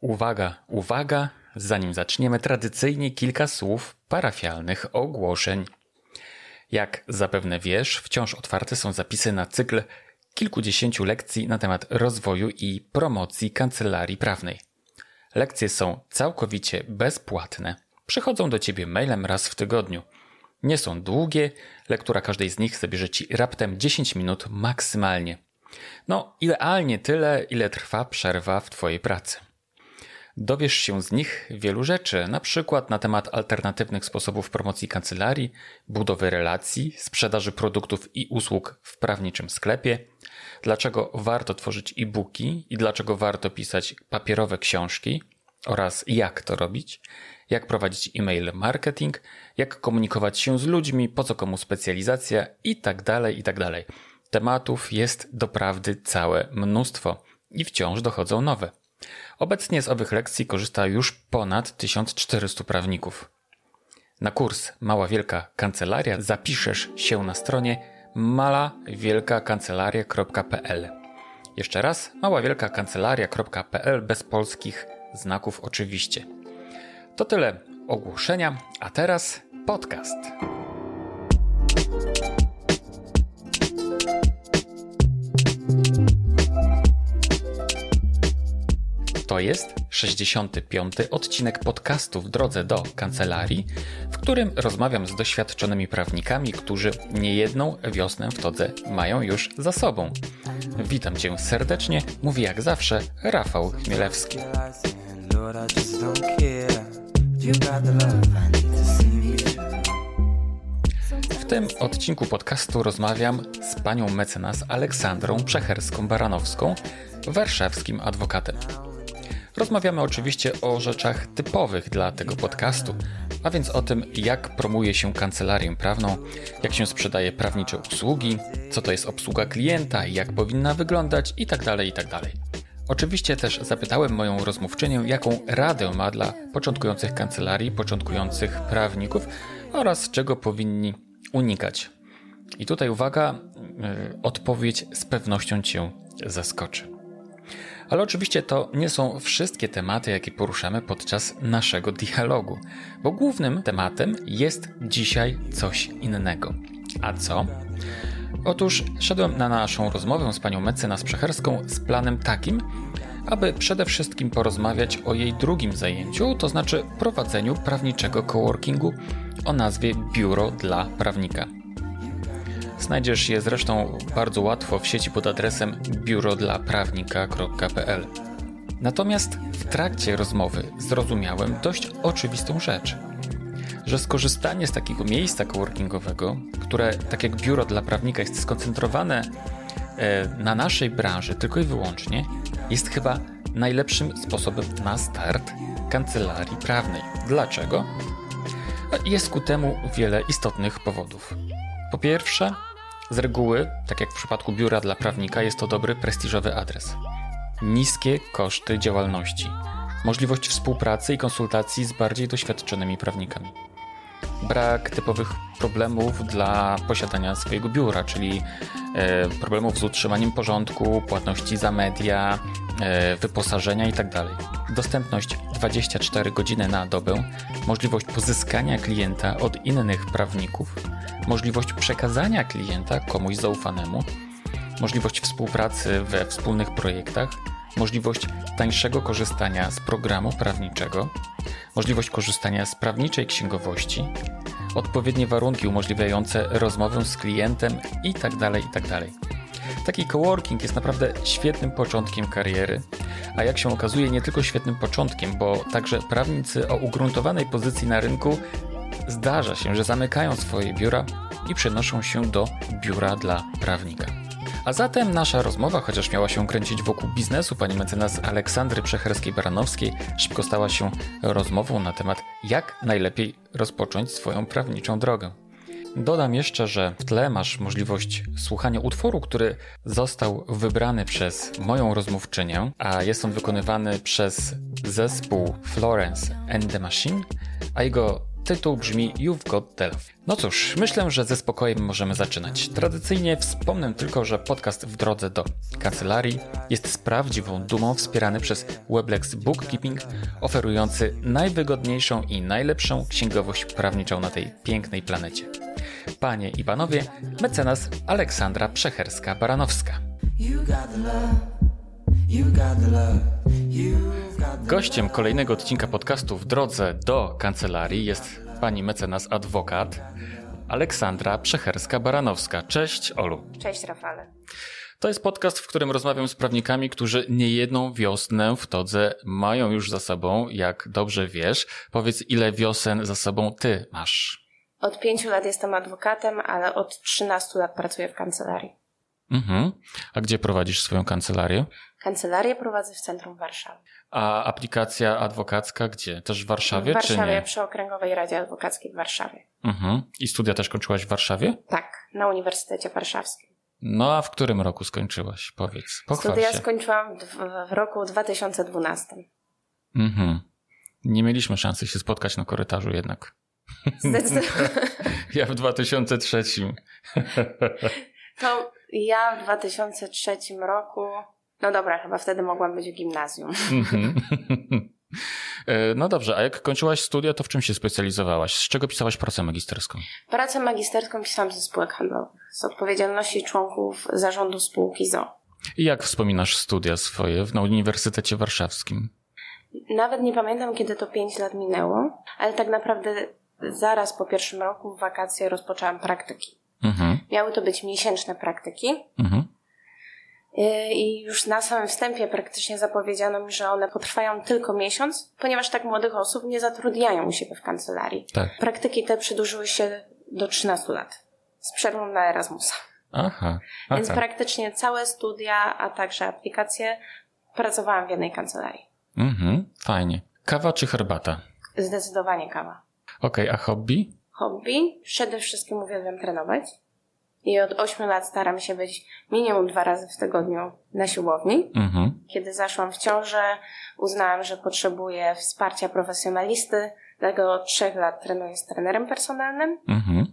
Uwaga, uwaga, zanim zaczniemy, tradycyjnie kilka słów parafialnych ogłoszeń. Jak zapewne wiesz, wciąż otwarte są zapisy na cykl kilkudziesięciu lekcji na temat rozwoju i promocji kancelarii prawnej. Lekcje są całkowicie bezpłatne. Przychodzą do ciebie mailem raz w tygodniu. Nie są długie, lektura każdej z nich zabierze ci raptem 10 minut maksymalnie. No, idealnie tyle, ile trwa przerwa w twojej pracy. Dowiesz się z nich wielu rzeczy, na przykład na temat alternatywnych sposobów promocji kancelarii, budowy relacji, sprzedaży produktów i usług w prawniczym sklepie, dlaczego warto tworzyć e-booki i dlaczego warto pisać papierowe książki oraz jak to robić, jak prowadzić e-mail marketing, jak komunikować się z ludźmi, po co komu specjalizacja i tak dalej, i tak. Tematów jest doprawdy całe mnóstwo i wciąż dochodzą nowe. Obecnie z owych lekcji korzysta już ponad 1400 prawników. Na kurs Mała Wielka Kancelaria zapiszesz się na stronie malawielkakancelaria.pl. Jeszcze raz maławielkakancelaria.pl bez polskich znaków oczywiście. To tyle ogłoszenia, a teraz podcast. To jest 65. odcinek podcastu w drodze do kancelarii, w którym rozmawiam z doświadczonymi prawnikami, którzy niejedną wiosnę w todze mają już za sobą. Witam Cię serdecznie, mówi jak zawsze Rafał Chmielewski. W tym odcinku podcastu rozmawiam z panią mecenas Aleksandrą Przecherską-Baranowską, warszawskim adwokatem. Rozmawiamy oczywiście o rzeczach typowych dla tego podcastu, a więc o tym, jak promuje się kancelarię prawną, jak się sprzedaje prawnicze usługi, co to jest obsługa klienta, jak powinna wyglądać itd. Tak itd. Tak oczywiście też zapytałem moją rozmówczynię, jaką radę ma dla początkujących kancelarii, początkujących prawników oraz czego powinni unikać. I tutaj uwaga, yy, odpowiedź z pewnością Cię zaskoczy. Ale oczywiście to nie są wszystkie tematy, jakie poruszamy podczas naszego dialogu, bo głównym tematem jest dzisiaj coś innego. A co? Otóż szedłem na naszą rozmowę z panią mecenas Przecherską z planem takim, aby przede wszystkim porozmawiać o jej drugim zajęciu, to znaczy prowadzeniu prawniczego coworkingu o nazwie Biuro dla Prawnika. Znajdziesz je zresztą bardzo łatwo w sieci pod adresem biurodlaprawnika.pl. Natomiast w trakcie rozmowy zrozumiałem dość oczywistą rzecz, że skorzystanie z takiego miejsca coworkingowego, które tak jak biuro dla prawnika jest skoncentrowane e, na naszej branży tylko i wyłącznie, jest chyba najlepszym sposobem na start kancelarii prawnej. Dlaczego? Jest ku temu wiele istotnych powodów. Po pierwsze, z reguły, tak jak w przypadku biura dla prawnika, jest to dobry, prestiżowy adres. Niskie koszty działalności, możliwość współpracy i konsultacji z bardziej doświadczonymi prawnikami. Brak typowych problemów dla posiadania swojego biura, czyli e, problemów z utrzymaniem porządku, płatności za media, e, wyposażenia itd. Tak Dostępność 24 godziny na dobę, możliwość pozyskania klienta od innych prawników, możliwość przekazania klienta komuś zaufanemu, możliwość współpracy we wspólnych projektach, możliwość tańszego korzystania z programu prawniczego, możliwość korzystania z prawniczej księgowości, odpowiednie warunki umożliwiające rozmowę z klientem itd. Tak itd. Tak Taki coworking jest naprawdę świetnym początkiem kariery, a jak się okazuje, nie tylko świetnym początkiem, bo także prawnicy o ugruntowanej pozycji na rynku zdarza się, że zamykają swoje biura i przenoszą się do biura dla prawnika. A zatem nasza rozmowa, chociaż miała się kręcić wokół biznesu pani mecenas Aleksandry Przecherskiej-Baranowskiej, szybko stała się rozmową na temat, jak najlepiej rozpocząć swoją prawniczą drogę. Dodam jeszcze, że w tle masz możliwość słuchania utworu, który został wybrany przez moją rozmówczynię, a jest on wykonywany przez zespół Florence and the Machine, a jego Tytuł brzmi You've Got Delphi. No cóż, myślę, że ze spokojem możemy zaczynać. Tradycyjnie wspomnę tylko, że podcast w drodze do kancelarii jest z prawdziwą dumą wspierany przez Weblex Bookkeeping, oferujący najwygodniejszą i najlepszą księgowość prawniczą na tej pięknej planecie. Panie i panowie, mecenas Aleksandra Przecherska-Baranowska. Gościem kolejnego odcinka podcastu w drodze do kancelarii jest pani mecenas adwokat Aleksandra Przecherska-Baranowska. Cześć Olu. Cześć Rafale. To jest podcast, w którym rozmawiam z prawnikami, którzy niejedną wiosnę w Todze mają już za sobą, jak dobrze wiesz. Powiedz, ile wiosen za sobą ty masz? Od pięciu lat jestem adwokatem, ale od 13 lat pracuję w kancelarii. Mhm. A gdzie prowadzisz swoją kancelarię? Kancelarię prowadzę w centrum Warszawy. A aplikacja adwokacka gdzie? Też w Warszawie, w Warszawie, czy nie? przy Okręgowej Radzie Adwokackiej w Warszawie. Mhm. I studia też kończyłaś w Warszawie? Tak, na Uniwersytecie Warszawskim. No a w którym roku skończyłaś? Powiedz, pochwal Studia się. skończyłam w, w roku 2012. Mhm. Nie mieliśmy szansy się spotkać na korytarzu jednak. Zdecydowanie. Ja w 2003. To ja w 2003 roku, no dobra, chyba wtedy mogłam być w gimnazjum. Mhm. E, No dobrze, a jak kończyłaś studia, to w czym się specjalizowałaś? Z czego pisałaś pracę magisterską? Pracę magisterską pisałam ze spółek handlowych, z odpowiedzialności członków zarządu spółki ZO. I jak wspominasz studia swoje na Uniwersytecie Warszawskim? Nawet nie pamiętam, kiedy to 5 lat minęło, ale tak naprawdę zaraz po pierwszym roku w wakacje rozpoczęłam praktyki. Mhm. Miały to być miesięczne praktyki Mhm. Yy, i już na samym wstępie praktycznie zapowiedziano mi, że one potrwają tylko miesiąc, ponieważ tak młodych osób nie zatrudniają u siebie w kancelarii. Tak. Praktyki te przedłużyły się do 13 lat z przerwą na Erasmusa. Aha. Więc Aha. praktycznie całe studia, a także aplikacje pracowałam w jednej kancelarii. Mhm. Fajnie. Kawa czy herbata? Zdecydowanie kawa. Okej, a hobby? hobby. Przede wszystkim uwielbiam trenować. I od 8 lat staram się być minimum dwa razy w tygodniu na siłowni. Mhm. Kiedy zaszłam w ciążę, uznałam, że potrzebuję wsparcia profesjonalisty, dlatego od 3 lat trenuję z trenerem personalnym. Mhm.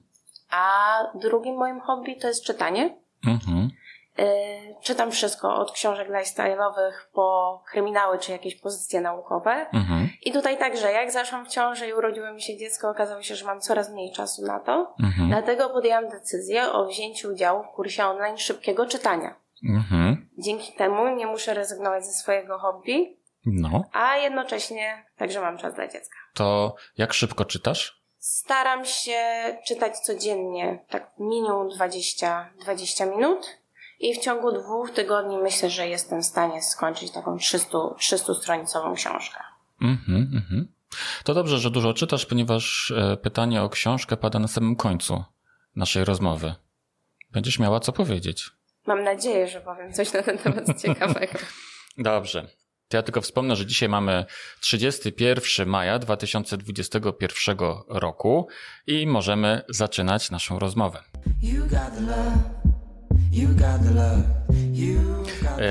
A drugim moim hobby to jest czytanie. Mhm. Yy, czytam wszystko, od książek lifestyle'owych po kryminały czy jakieś pozycje naukowe. Mhm. I tutaj także, jak zaszłam w ciążę i urodziło mi się dziecko, okazało się, że mam coraz mniej czasu na to. Mhm. Dlatego podjęłam decyzję o wzięciu udziału w kursie online szybkiego czytania. Mhm. Dzięki temu nie muszę rezygnować ze swojego hobby, No, a jednocześnie także mam czas dla dziecka. to jak szybko czytasz? Staram się czytać codziennie, tak minimum 20, 20 minut. I w ciągu dwóch tygodni myślę, że jestem w stanie skończyć taką 300, 300-stronicową książkę. Mhm, mhm. To dobrze, że dużo czytasz, ponieważ e, pytanie o książkę pada na samym końcu naszej rozmowy. Będziesz miała co powiedzieć. Mam nadzieję, że powiem coś na ten temat ciekawego. Dobrze. To ja tylko wspomnę, że dzisiaj mamy 31 maja 2021 roku i możemy zaczynać naszą rozmowę. E,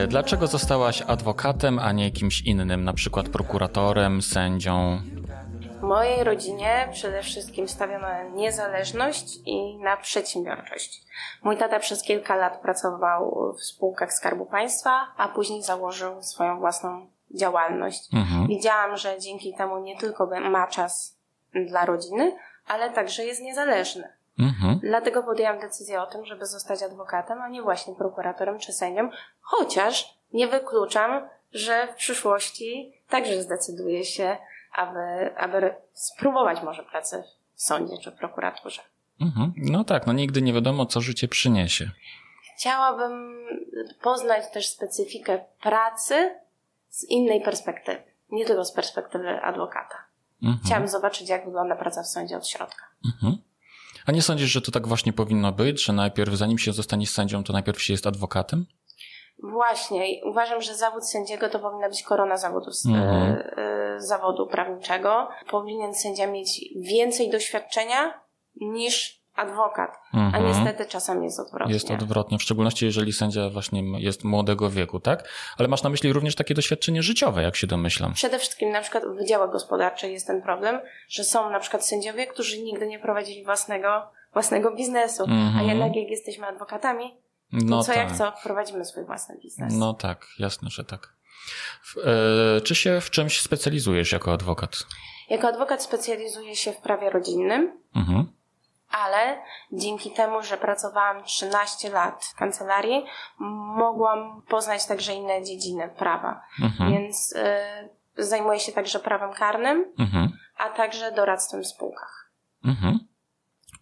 Dlaczego zostałaś adwokatem, a nie kimś innym, na przykład prokuratorem, sędzią? W mojej rodzinie przede wszystkim stawiono na niezależność i na przedsiębiorczość. Mój tata przez kilka lat pracował w spółkach Skarbu Państwa, a później założył swoją własną działalność. Mhm. Widziałam, że dzięki temu nie tylko ma czas dla rodziny, ale także jest niezależny. Mhm. Dlatego podjęłam decyzję o tym, żeby zostać adwokatem, a nie właśnie prokuratorem czy sędzią, chociaż nie wykluczam, że w przyszłości także zdecyduję się, aby, aby spróbować może pracy w sądzie czy prokuraturze. Mhm. No tak, no nigdy nie wiadomo, co życie przyniesie. Chciałabym poznać też specyfikę pracy z innej perspektywy, nie tylko z perspektywy adwokata. Mhm. Chciałabym zobaczyć, jak wygląda praca w sądzie od środka. Mhm. A nie sądzisz, że to tak właśnie powinno być, że najpierw, zanim się zostanie sędzią, to najpierw się jest adwokatem? Właśnie, uważam, że zawód sędziego to powinna być korona zawodu, Mhm. e, e, zawodu prawniczego. Powinien sędzia mieć więcej doświadczenia niż adwokat, a Mhm. niestety czasami jest odwrotnie. Jest odwrotnie, w szczególności jeżeli sędzia właśnie jest młodego wieku, tak? Ale masz na myśli również takie doświadczenie życiowe, jak się domyślam. Przede wszystkim na przykład w wydziałach gospodarczych jest ten problem, że są na przykład sędziowie, którzy nigdy nie prowadzili własnego, własnego biznesu, a Mhm. jednak jak jesteśmy adwokatami, No co tak. jak co, prowadzimy swój własny biznes. No tak, jasne, że tak. W, e, czy się w czymś specjalizujesz jako adwokat? Jako adwokat specjalizuję się w prawie rodzinnym, Mhm. Ale dzięki temu, że pracowałam 13 lat w kancelarii, mogłam poznać także inne dziedziny prawa. Mhm. Więc y, zajmuję się także prawem karnym, Mhm. a także doradztwem w spółkach. Mhm.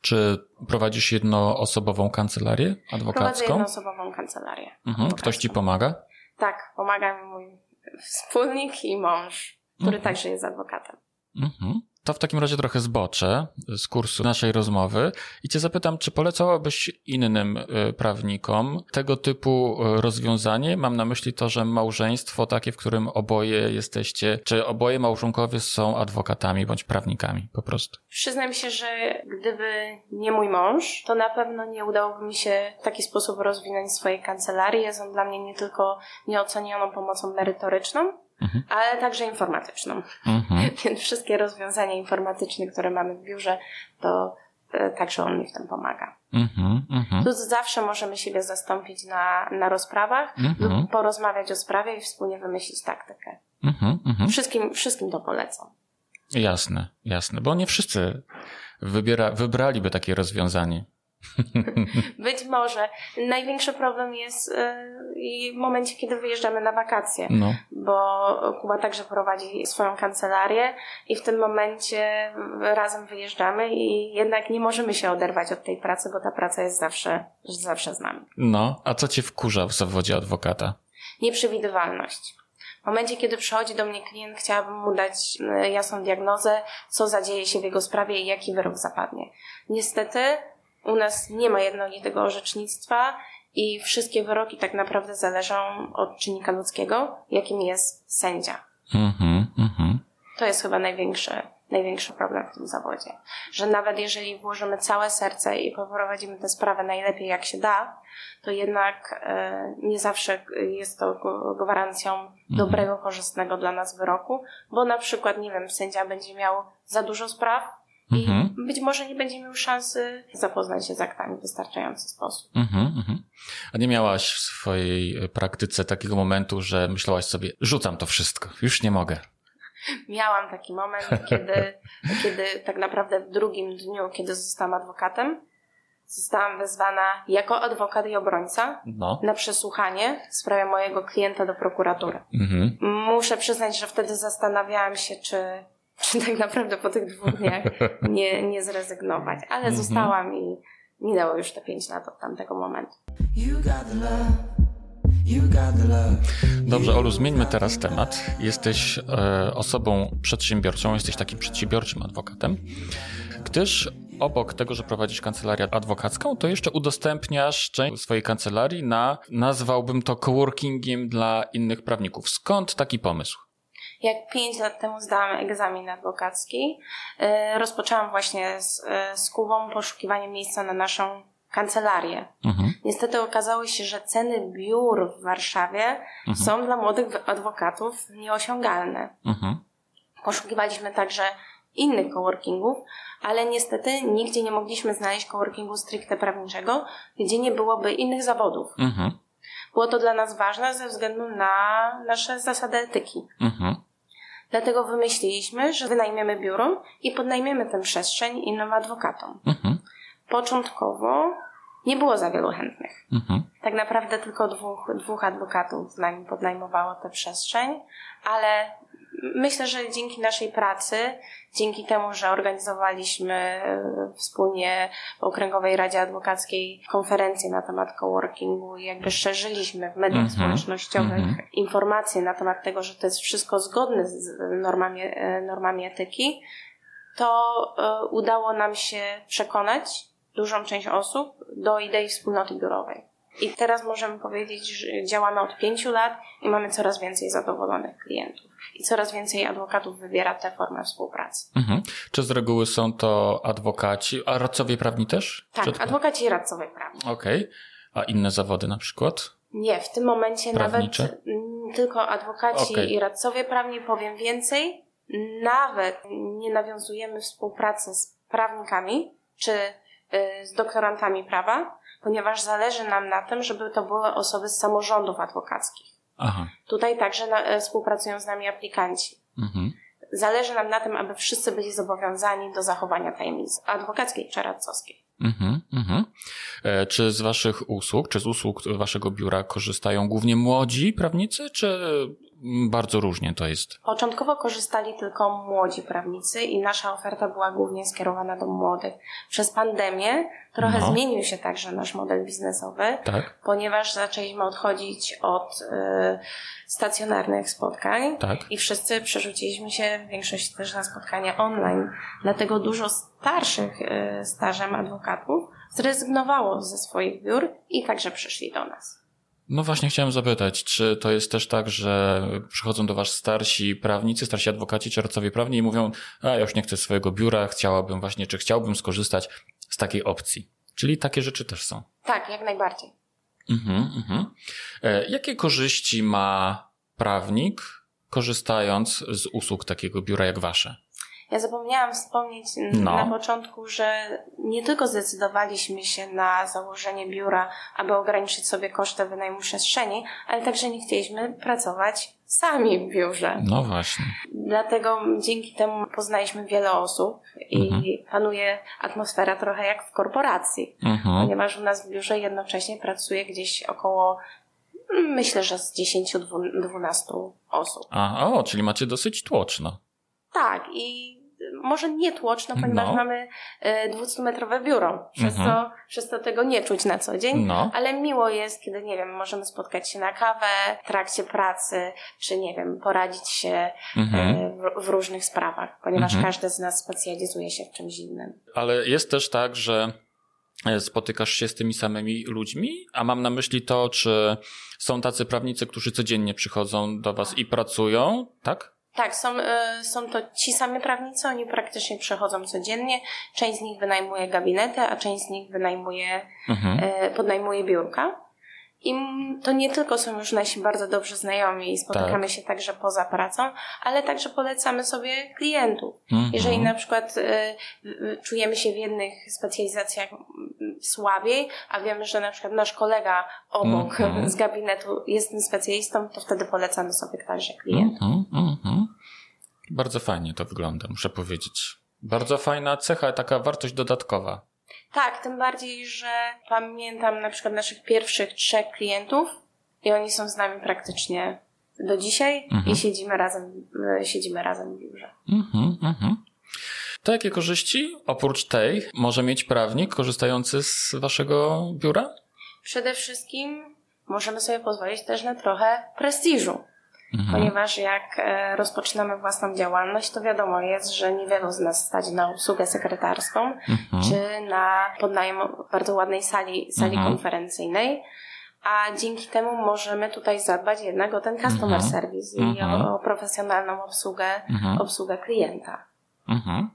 Czy prowadzisz jednoosobową kancelarię Prowadzę adwokacką? jednoosobową kancelarię. Mhm. Ktoś ci pomaga? Tak, pomaga mi mój wspólnik i mąż, który Mhm. także jest adwokatem. Mhm. To w takim razie trochę zboczę z kursu naszej rozmowy i cię zapytam, czy polecałabyś innym y, prawnikom tego typu y, rozwiązanie? Mam na myśli to, że małżeństwo takie, w którym oboje jesteście, czy oboje małżonkowie są adwokatami bądź prawnikami po prostu. Przyznam się, że gdyby nie mój mąż, to na pewno nie udałoby mi się w taki sposób rozwinąć swojej kancelarii. Jest on dla mnie nie tylko nieocenioną pomocą merytoryczną, Mhm. ale także informatyczną. Mhm. Więc wszystkie rozwiązania informatyczne, które mamy w biurze, to e, także on mi w tym pomaga. Mhm. Mhm. Tu zawsze możemy siebie zastąpić na, na rozprawach Mhm. lub porozmawiać o sprawie i wspólnie wymyślić taktykę. Mhm. Wszystkim, wszystkim to polecam. Jasne, jasne, bo nie wszyscy wybiera, wybraliby takie rozwiązanie. Być może największy problem jest i w momencie, kiedy wyjeżdżamy na wakacje, No. bo Kuba także prowadzi swoją kancelarię i w tym momencie razem wyjeżdżamy i jednak nie możemy się oderwać od tej pracy, bo ta praca jest zawsze, zawsze z nami. No, a co cię wkurza w zawodzie adwokata? Nieprzewidywalność. W momencie, kiedy przychodzi do mnie klient, chciałabym mu dać e, jasną diagnozę, co zadzieje się w jego sprawie i jaki wyrok zapadnie. Niestety u nas nie ma jednolitego orzecznictwa i wszystkie wyroki tak naprawdę zależą od czynnika ludzkiego, jakim jest sędzia. Mhm, mhm. To jest chyba największy, największy problem w tym zawodzie. Że nawet jeżeli włożymy całe serce i poprowadzimy tę sprawę najlepiej jak się da, to jednak e, nie zawsze jest to gwarancją dobrego, korzystnego dla nas wyroku, bo na przykład, nie wiem, sędzia będzie miał za dużo spraw i Mhm. być może nie będzie miał szansy zapoznać się z aktami w wystarczający sposób. Mhm, mhm. A nie miałaś w swojej praktyce takiego momentu, że myślałaś sobie, rzucam to wszystko, już nie mogę. Miałam taki moment, kiedy, kiedy tak naprawdę w drugim dniu, kiedy zostałam adwokatem, zostałam wezwana jako adwokat i obrońca No. na przesłuchanie w sprawie mojego klienta do prokuratury. Mhm. Muszę przyznać, że wtedy zastanawiałam się, czy, czy tak naprawdę po tych dwóch dniach nie, nie zrezygnować, ale Mhm. zostałam i minęło już te pięć lat od tamtego momentu. Dobrze, Olu, zmieńmy teraz temat. Jesteś e, osobą przedsiębiorczą, jesteś takim przedsiębiorczym adwokatem, gdyż obok tego, że prowadzisz kancelarię adwokacką, to jeszcze udostępniasz część swojej kancelarii na, nazwałbym to coworkingiem dla innych prawników. Skąd taki pomysł? Jak pięć lat temu zdałam egzamin adwokacki, e, rozpoczęłam właśnie z, e, z Kubą poszukiwanie miejsca na naszą kancelarię. Mhm. Niestety okazało się, że ceny biur w Warszawie są dla młodych adwokatów nieosiągalne. Mhm. Poszukiwaliśmy także innych coworkingów, ale niestety nigdzie nie mogliśmy znaleźć coworkingu stricte prawniczego, gdzie nie byłoby innych zawodów. Mhm. Było to dla nas ważne ze względu na nasze zasady etyki. Mhm. Dlatego wymyśliliśmy, że wynajmiemy biuro i podnajmiemy tę przestrzeń innym adwokatom. Mhm. Początkowo nie było za wielu chętnych. Mhm. Tak naprawdę tylko dwóch, dwóch adwokatów z nami podnajmowało tę przestrzeń, ale myślę, że dzięki naszej pracy, dzięki temu, że organizowaliśmy wspólnie w Okręgowej Radzie Adwokackiej konferencje na temat coworkingu i jakby szerzyliśmy w mediach Mhm. społecznościowych Mhm. informacje na temat tego, że to jest wszystko zgodne z normami, e, normami etyki, to e, udało nam się przekonać dużą część osób do idei wspólnoty biurowej. I teraz możemy powiedzieć, że działamy od pięciu lat i mamy coraz więcej zadowolonych klientów. I coraz więcej adwokatów wybiera tę formę współpracy. Mhm. Czy z reguły są to adwokaci, a radcowie prawni też? Tak, Czy adwokaci i radcowie prawni. Okej. A inne zawody na przykład? Nie, w tym momencie Prawnicze? nawet mm, tylko adwokaci Okej. i radcowie prawni, powiem więcej, nawet nie nawiązujemy współpracy z prawnikami czy y, z doktorantami prawa, ponieważ zależy nam na tym, żeby to były osoby z samorządów adwokackich. Aha. Tutaj także na, e, współpracują z nami aplikanci. Mhm. Zależy nam na tym, aby wszyscy byli zobowiązani do zachowania tajemnicy adwokackiej czy radcowskiej. Mhm, mhm. E, Czy z waszych usług, czy z usług waszego biura korzystają głównie młodzi prawnicy, czy bardzo różnie to jest? Początkowo korzystali tylko młodzi prawnicy i nasza oferta była głównie skierowana do młodych. Przez pandemię trochę No. zmienił się także nasz model biznesowy, Tak, ponieważ zaczęliśmy odchodzić od y, stacjonarnych spotkań tak. i wszyscy przerzuciliśmy się w większości też na spotkania online. Dlatego dużo starszych y, stażem adwokatów zrezygnowało ze swoich biur i także przyszli do nas. No właśnie chciałem zapytać, czy to jest też tak, że przychodzą do was starsi prawnicy, starsi adwokaci czy radcowie prawni i mówią, a ja już nie chcę swojego biura, chciałabym właśnie, czy chciałbym skorzystać z takiej opcji. Czyli takie rzeczy też są. Tak, jak najbardziej. Mhm, mhm. E, Jakie korzyści ma prawnik, korzystając z usług takiego biura jak wasze? Ja zapomniałam wspomnieć No. na początku, że nie tylko zdecydowaliśmy się na założenie biura, aby ograniczyć sobie koszty wynajmu przestrzeni, ale także nie chcieliśmy pracować sami w biurze. No właśnie. Dlatego dzięki temu poznaliśmy wiele osób i Mhm. panuje atmosfera trochę jak w korporacji, Mhm. ponieważ u nas w biurze jednocześnie pracuje gdzieś około, mm, myślę, że z 10-12 osób. A, o, czyli macie dosyć tłoczno. Tak, i może nie tłoczno, ponieważ No. mamy e, 200-metrowe biuro, przez, Mhm. co, przez to tego nie czuć na co dzień. No. Ale miło jest, kiedy, nie wiem, możemy spotkać się na kawę w trakcie pracy, czy nie wiem, poradzić się Mhm. e, w, w różnych sprawach, ponieważ Mhm. każdy z nas specjalizuje się w czymś innym. Ale jest też tak, że e, spotykasz się z tymi samymi ludźmi, a mam na myśli to, czy są tacy prawnicy, którzy codziennie przychodzą do was i pracują, tak? Tak, są, e, są to ci sami prawnicy, oni praktycznie przychodzą codziennie. Część z nich wynajmuje gabinety, a część z nich wynajmuje Mhm. e, podnajmuje biurka. I to nie tylko są już nasi bardzo dobrzy znajomi i spotykamy się także poza pracą, ale także polecamy sobie klientów. Mhm. Jeżeli na przykład w- czujemy się w jednych specjalizacjach słabiej, a wiemy, że na przykład nasz kolega obok Mhm. z gabinetu jest tym specjalistą, to wtedy polecamy sobie także klientów. Bardzo fajnie to wygląda, muszę powiedzieć. Bardzo fajna cecha, taka wartość dodatkowa. Tak, tym bardziej, że pamiętam na przykład naszych pierwszych trzech klientów i oni są z nami praktycznie do dzisiaj Mhm. i siedzimy razem, e, siedzimy razem w biurze. Mhm, mhm. To jakie korzyści oprócz tej może mieć prawnik korzystający z waszego biura? Przede wszystkim możemy sobie pozwolić też na trochę prestiżu, Mhm. ponieważ jak e, rozpoczynamy własną działalność, to wiadomo jest, że niewielu z nas stać na usługę sekretarską Mhm. czy na podnajem bardzo ładnej sali, sali Mhm. konferencyjnej. A dzięki temu możemy tutaj zadbać jednak o ten customer Mhm. service Mhm. i o, o profesjonalną obsługę, Mhm. obsługę klienta. Mhm.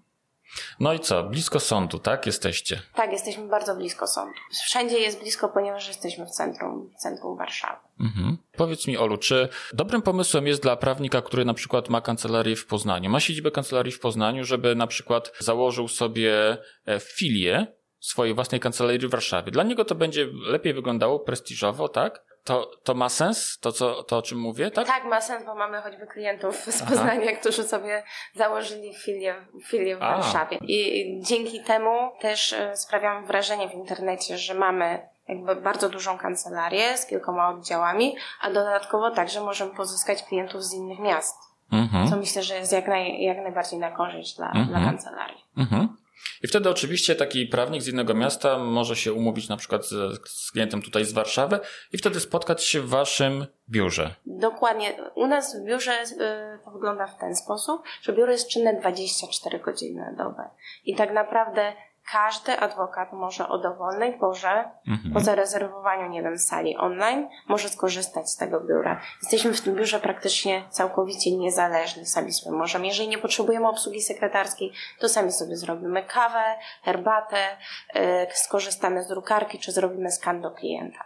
No i co? Blisko sądu, tak? Jesteście. Tak, jesteśmy bardzo blisko sądu. Wszędzie jest blisko, ponieważ jesteśmy w centrum, w centrum Warszawy. Mhm. Powiedz mi, Olu, czy dobrym pomysłem jest dla prawnika, który na przykład ma kancelarię w Poznaniu, ma siedzibę kancelarii w Poznaniu, żeby na przykład założył sobie e, filię swojej własnej kancelarii w Warszawie? Dla niego to będzie lepiej wyglądało, prestiżowo, tak? To, to ma sens? To, co, to, o czym mówię, tak? Tak, ma sens, bo mamy choćby klientów z Aha. Poznania, którzy sobie założyli filię, filię w A. Warszawie. I dzięki temu też e, sprawiamy wrażenie w internecie, że mamy jakby bardzo dużą kancelarię z kilkoma oddziałami, a dodatkowo także możemy pozyskać klientów z innych miast. Mhm. Co myślę, że jest jak, naj, jak najbardziej na korzyść dla, Mhm. dla kancelarii. Mhm. I wtedy oczywiście taki prawnik z innego miasta może się umówić na przykład z, z klientem tutaj z Warszawy i wtedy spotkać się w waszym biurze. Dokładnie. U nas w biurze y, to wygląda w ten sposób, że biuro jest czynne 24 godziny na dobę. I tak naprawdę każdy adwokat może o dowolnej porze, Mhm. po zarezerwowaniu, nie wiem, sali online, może skorzystać z tego biura. Jesteśmy w tym biurze praktycznie całkowicie niezależni. Sami sobie możemy, jeżeli nie potrzebujemy obsługi sekretarskiej, to sami sobie zrobimy kawę, herbatę, yy, skorzystamy z drukarki, czy zrobimy skan do klienta.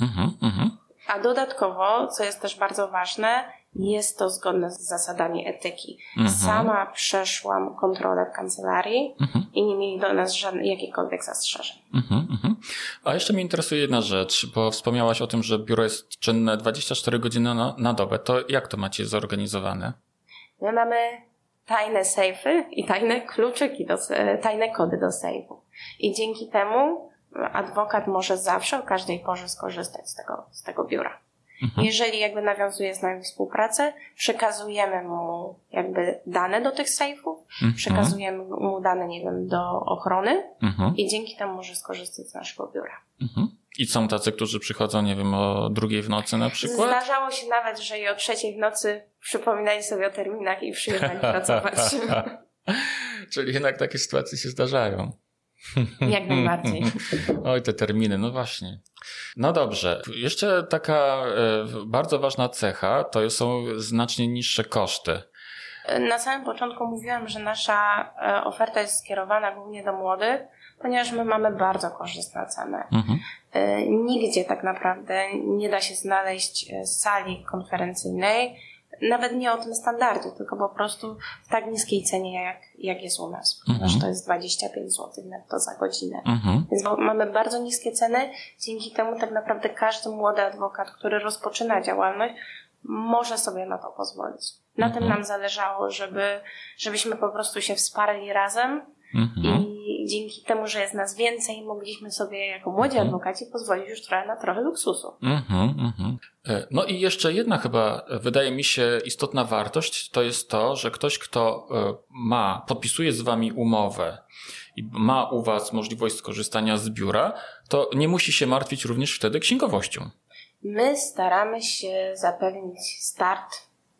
Mhm, mhm. A dodatkowo, co jest też bardzo ważne, jest to zgodne z zasadami etyki. Mhm. Sama przeszłam kontrolę w kancelarii Mhm. i nie mieli do nas żadnych, jakichkolwiek zastrzeżeń. Mhm, mhm. A jeszcze mnie interesuje jedna rzecz, bo wspomniałaś o tym, że biuro jest czynne 24 godziny na, na dobę. To jak to macie zorganizowane? My mamy tajne sejfy i tajne kluczyki, do, tajne kody do sejfu. I dzięki temu adwokat może zawsze o każdej porze skorzystać z tego, z tego biura. Mhm. Jeżeli jakby nawiązuje z nami współpracę, przekazujemy mu jakby dane do tych sejfów, Mhm. przekazujemy mu dane, nie wiem, do ochrony Mhm. i dzięki temu może skorzystać z naszego biura. Mhm. I są tacy, którzy przychodzą, nie wiem, o drugiej w nocy na przykład? Zdarzało się nawet, że i o trzeciej w nocy przypominali sobie o terminach i przyjechali pracować. Czyli jednak takie sytuacje się zdarzają. Jak najbardziej. Oj, te terminy, no właśnie. No dobrze. Jeszcze taka e, bardzo ważna cecha to są znacznie niższe koszty. Na samym początku mówiłam, że nasza e, oferta jest skierowana głównie do młodych, ponieważ my mamy bardzo korzystne ceny. Mhm. E, Nigdzie tak naprawdę nie da się znaleźć sali konferencyjnej, nawet nie o tym standardzie, tylko po prostu w tak niskiej cenie, jak, jak jest u nas, ponieważ Mhm. to jest 25 zł netto za godzinę. Mhm. Więc mamy bardzo niskie ceny, dzięki temu tak naprawdę każdy młody adwokat, który rozpoczyna działalność, może sobie na to pozwolić. Na tym Mhm. nam zależało, żeby, żebyśmy po prostu się wsparli razem Mhm. I dzięki temu, że jest nas więcej, mogliśmy sobie jako młodzi Mhm. adwokaci pozwolić już trochę na trochę luksusu. Mhm, mhm. E, No i jeszcze jedna chyba, e, wydaje mi się, istotna wartość to jest to, że ktoś, kto e, ma, podpisuje z wami umowę i ma u was możliwość skorzystania z biura, to nie musi się martwić również wtedy księgowością. My staramy się zapewnić start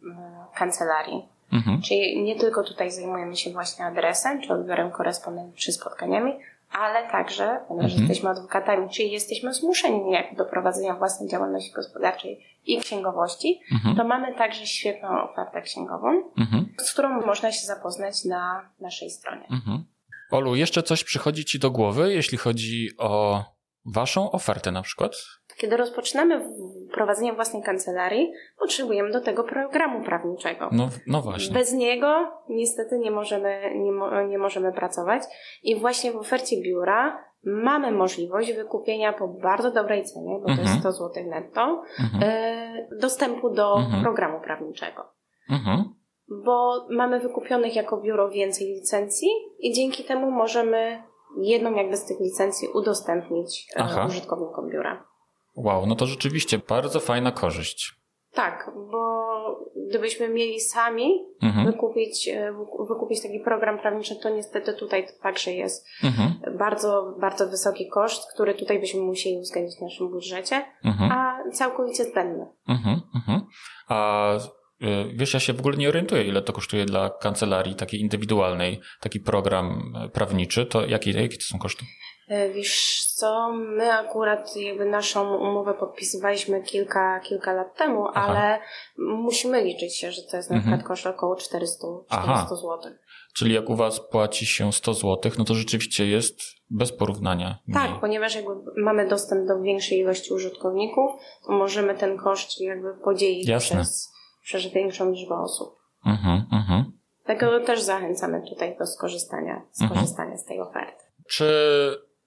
mm, kancelarii. Mhm. Czyli nie tylko tutaj zajmujemy się właśnie adresem, czy odbiorem korespondencji, czy spotkaniami, ale także, ponieważ Mhm. jesteśmy adwokatami, czyli jesteśmy zmuszeni niejako do prowadzenia własnej działalności gospodarczej i księgowości, Mhm. to mamy także świetną ofertę księgową, Mhm. z którą można się zapoznać na naszej stronie. Mhm. Olu, jeszcze coś przychodzi ci do głowy, jeśli chodzi o waszą ofertę na przykład? Kiedy rozpoczynamy prowadzenie własnej kancelarii, potrzebujemy do tego programu prawniczego. No, no właśnie. Bez niego niestety nie możemy, nie, mo, nie możemy pracować i właśnie w ofercie biura mamy możliwość wykupienia po bardzo dobrej cenie, bo to Mhm. jest 100 zł netto, Mhm. e, dostępu do Mhm. programu prawniczego. Mhm. Bo mamy wykupionych jako biuro więcej licencji i dzięki temu możemy jedną jakby z tych licencji udostępnić e, Aha. użytkownikom biura. Wow, no to rzeczywiście bardzo fajna korzyść. Tak, bo gdybyśmy mieli sami Mhm. wykupić, e, wyku- wykupić taki program prawniczy, to niestety tutaj także jest Mhm. bardzo, bardzo wysoki koszt, który tutaj byśmy musieli uwzględnić w naszym budżecie, Mhm. a całkowicie zbędny. Mhm. Mhm. A wiesz, ja się w ogóle nie orientuję, ile to kosztuje dla kancelarii takiej indywidualnej, taki program e, prawniczy, to jakie, jakie to są koszty? E, Wiesz co, my akurat jakby naszą umowę podpisywaliśmy kilka, kilka lat temu, Aha. ale musimy liczyć się, że to jest na Mhm. przykład koszt około 400, Aha. 400 zł. Czyli jak u was płaci się 100 zł, no to rzeczywiście jest bez porównania. Tak, mniej. ponieważ jakby mamy dostęp do większej ilości użytkowników, to możemy ten koszt jakby podzielić Jasne. przez, przez większą liczbę osób. Mhm, mhm. Dlatego też zachęcamy tutaj do skorzystania, Mhm. skorzystania z tej oferty. Czy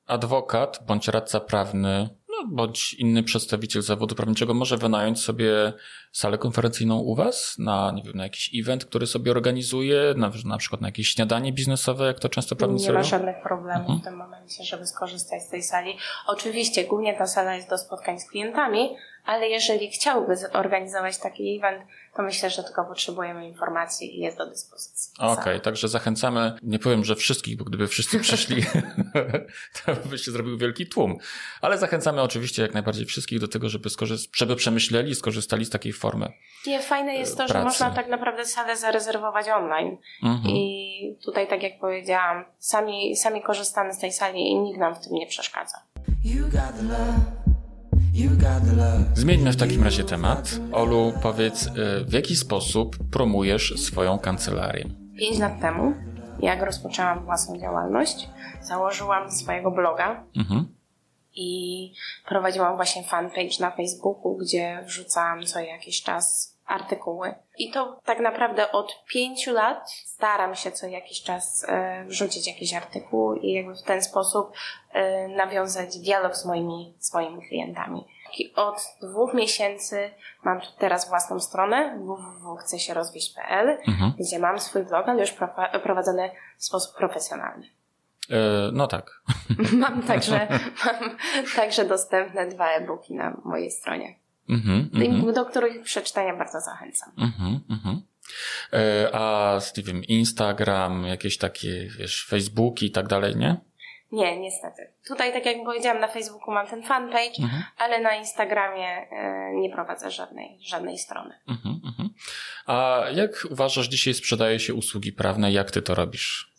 adwokat bądź radca prawny, no, bądź inny przedstawiciel zawodu prawniczego może wynająć sobie salę konferencyjną u was na, nie wiem, na jakiś event, który sobie organizuje, na, na przykład na jakieś śniadanie biznesowe, jak to często prawnicy Nie ma żadnych problemów Mhm. w tym momencie, żeby skorzystać z tej sali. Oczywiście głównie ta sala jest do spotkań z klientami, ale jeżeli chciałby zorganizować taki event, to myślę, że tylko potrzebujemy informacji i jest do dyspozycji. Okej, okay, także zachęcamy, nie powiem, że wszystkich, bo gdyby wszyscy przyszli, to by się zrobił wielki tłum. Ale zachęcamy oczywiście jak najbardziej wszystkich do tego, żeby, skorzy- żeby przemyśleli, skorzystali z takiej formy. Nie, fajne jest to, pracy. że można tak naprawdę salę zarezerwować online. Mhm. I tutaj, tak jak powiedziałam, sami, sami korzystamy z tej sali i nikt nam w tym nie przeszkadza. You got love. Zmieńmy w takim razie temat. Olu, powiedz, y, w jaki sposób promujesz swoją kancelarię? Pięć lat temu, jak rozpoczęłam własną działalność, założyłam swojego bloga mhm. i prowadziłam właśnie fanpage na Facebooku, gdzie wrzucałam co jakiś czas artykuły. I to tak naprawdę od pięciu lat staram się co jakiś czas e, wrzucić jakiś artykuł i jakby w ten sposób e, nawiązać dialog z moimi, swoimi klientami. I od dwóch miesięcy mam teraz własną stronę www.chcesierozwieść.pl, mhm. gdzie mam swój blog, ale już prowadzony w sposób profesjonalny. E, no tak. Mam także, mam także dostępne dwa e-booki na mojej stronie. Mm -hmm, do których przeczytania bardzo zachęcam. Mm -hmm, mm -hmm. A nie wiem, Instagram, jakieś takie, wiesz, Facebooki i tak dalej, nie? Nie, niestety. Tutaj, tak jak powiedziałam, na Facebooku mam ten fanpage, mhm. ale na Instagramie e, nie prowadzę żadnej, żadnej strony. Mhm, mhm. A jak uważasz, dzisiaj sprzedaje się usługi prawne? Jak ty to robisz?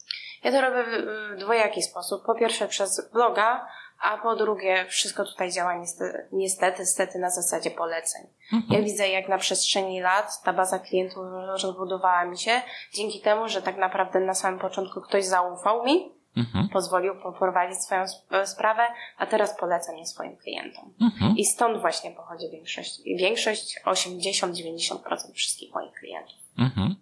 Ja to robię w dwojaki sposób. Po pierwsze przez bloga, a po drugie wszystko tutaj działa niestety, niestety, niestety na zasadzie poleceń. Mhm. Ja widzę, jak na przestrzeni lat ta baza klientów rozbudowała mi się dzięki temu, że tak naprawdę na samym początku ktoś zaufał mi, mhm. pozwolił poprowadzić swoją sprawę, a teraz polecam je swoim klientom. Mhm. I stąd właśnie pochodzi większość, większość 80-90% wszystkich moich klientów. Mhm.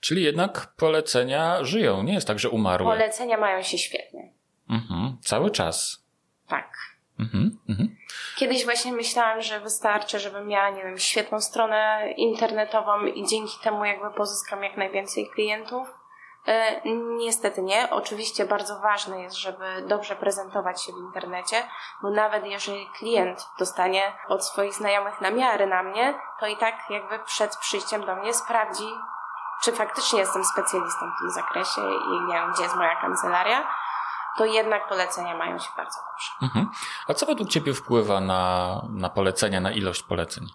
Czyli jednak polecenia żyją, nie jest tak, że umarły. Polecenia mają się świetnie. Mhm. Cały czas. Tak. Mhm, mhm. Kiedyś właśnie myślałam, że wystarczy, żebym miała, nie wiem, świetną stronę internetową i dzięki temu jakby pozyskam jak najwięcej klientów. E, niestety nie. Oczywiście bardzo ważne jest, żeby dobrze prezentować się w internecie, bo nawet jeżeli klient dostanie od swoich znajomych namiary na mnie, to i tak jakby przed przyjściem do mnie sprawdzi, czy faktycznie jestem specjalistą w tym zakresie i nie wiem, gdzie jest moja kancelaria, to jednak polecenia mają się bardzo dobrze. Mhm. A co według Ciebie wpływa na, na polecenia, na ilość poleceń?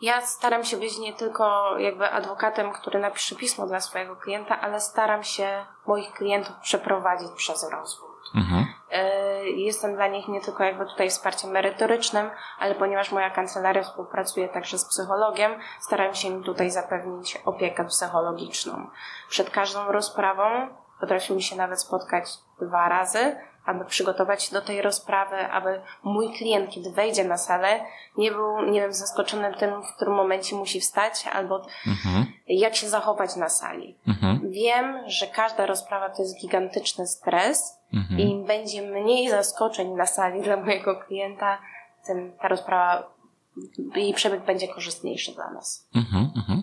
Ja staram się być nie tylko jakby adwokatem, który napisze pismo dla swojego klienta, ale staram się moich klientów przeprowadzić przez rozwód. Mhm. E, jestem dla nich nie tylko jakby tutaj wsparciem merytorycznym, ale ponieważ moja kancelaria współpracuje także z psychologiem, staram się im tutaj zapewnić opiekę psychologiczną. Przed każdą rozprawą potrafimy się nawet spotkać dwa razy, aby przygotować się do tej rozprawy, aby mój klient, kiedy wejdzie na salę, nie był, nie wiem, zaskoczony tym, w którym momencie musi wstać, albo mhm. jak się zachować na sali. Mhm. Wiem, że każda rozprawa to jest gigantyczny stres mhm. i im będzie mniej zaskoczeń na sali dla mojego klienta, tym ta rozprawa jej przebieg będzie korzystniejszy dla nas. Mhm, mhm.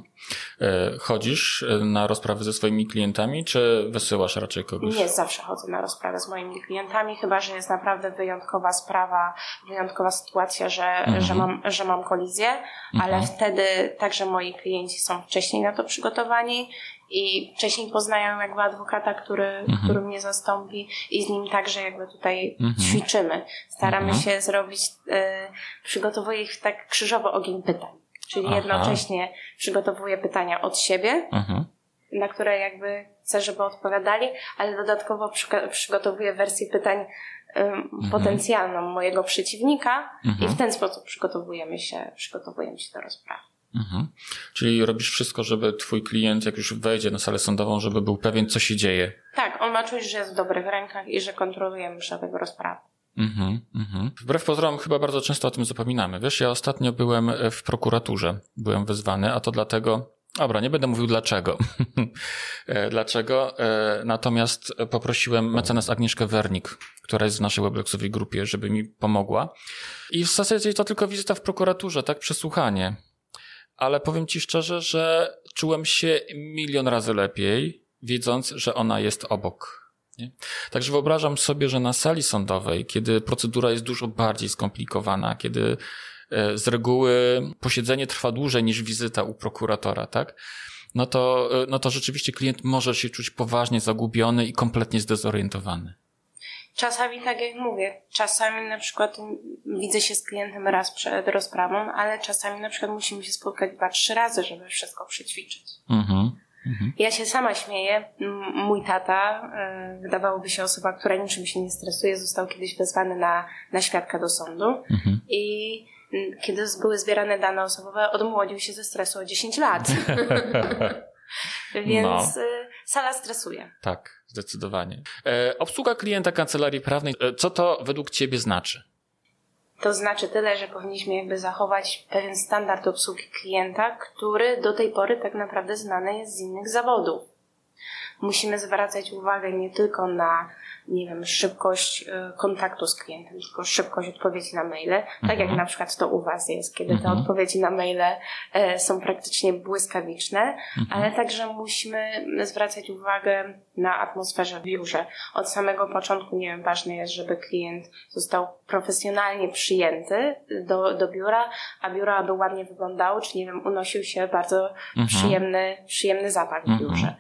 E, chodzisz e, na rozprawy ze swoimi klientami, czy wysyłasz raczej kogoś? Nie, zawsze chodzę na rozprawy z moimi klientami, chyba że jest naprawdę wyjątkowa sprawa, wyjątkowa sytuacja, że, mhm. że, mam, że mam kolizję, ale wtedy także moi klienci są wcześniej na to przygotowani i wcześniej poznają jakby adwokata, który, mhm. który mnie zastąpi i z nim także jakby tutaj mhm. ćwiczymy. Staramy mhm. się zrobić, y, przygotowuję ich tak krzyżowo ogień pytań. Czyli Aha. jednocześnie przygotowuję pytania od siebie, mhm. na które jakby chcę, żeby odpowiadali, ale dodatkowo przygotowuję wersję pytań mhm. potencjalną mojego przeciwnika i w ten sposób przygotowujemy się, przygotowujemy się do rozprawy. Mhm. Czyli robisz wszystko, żeby twój klient, jak już wejdzie na salę sądową, żeby był pewien, co się dzieje. Tak, on ma czuć, że jest w dobrych rękach i że kontrolujemy przebieg rozprawy. Mhm, mhm. Wbrew pozorom chyba bardzo często o tym zapominamy. Wiesz, ja ostatnio byłem w prokuraturze, byłem wezwany, a to dlatego, Dobra, nie będę mówił dlaczego. E, dlaczego? E, natomiast poprosiłem mecenas Agnieszkę Wernik, która jest w naszej weblexowej grupie, żeby mi pomogła. I w zasadzie to tylko wizyta w prokuraturze, tak? Przesłuchanie ale powiem Ci szczerze, że czułem się milion razy lepiej, wiedząc, że ona jest obok. Nie? Także wyobrażam sobie, że na sali sądowej, kiedy procedura jest dużo bardziej skomplikowana, kiedy e, z reguły posiedzenie trwa dłużej niż wizyta u prokuratora, tak? No to, e, no to rzeczywiście klient może się czuć poważnie zagubiony i kompletnie zdezorientowany. Czasami, tak jak mówię, czasami na przykład widzę się z klientem raz przed rozprawą, ale czasami na przykład musimy się spotkać dwa, trzy razy, żeby wszystko przećwiczyć. Mhm. Mhm. Ja się sama śmieję. Mój tata, e, wydawałoby się osoba, która niczym się nie stresuje, został kiedyś wezwany na, na świadka do sądu mhm. i kiedy były zbierane dane osobowe, odmłodził się ze stresu o 10 lat. Więc no. E, sala stresuje. Tak, zdecydowanie. E, obsługa klienta kancelarii prawnej, e, co to według Ciebie znaczy? To znaczy tyle, że powinniśmy jakby zachować pewien standard obsługi klienta, który do tej pory tak naprawdę znany jest z innych zawodów. Musimy zwracać uwagę nie tylko na nie wiem, szybkość e, kontaktu z klientem, tylko szybkość odpowiedzi na maile, mhm. tak jak mhm. na przykład to u Was jest, kiedy te mhm. odpowiedzi na maile e, są praktycznie błyskawiczne, mhm. ale także musimy zwracać uwagę na atmosferę w biurze. Od samego początku, nie wiem, ważne jest, żeby klient został profesjonalnie przyjęty do, do biura, a biuro aby ładnie wyglądało, czy nie wiem, unosił się bardzo mhm. przyjemny, przyjemny zapach w biurze.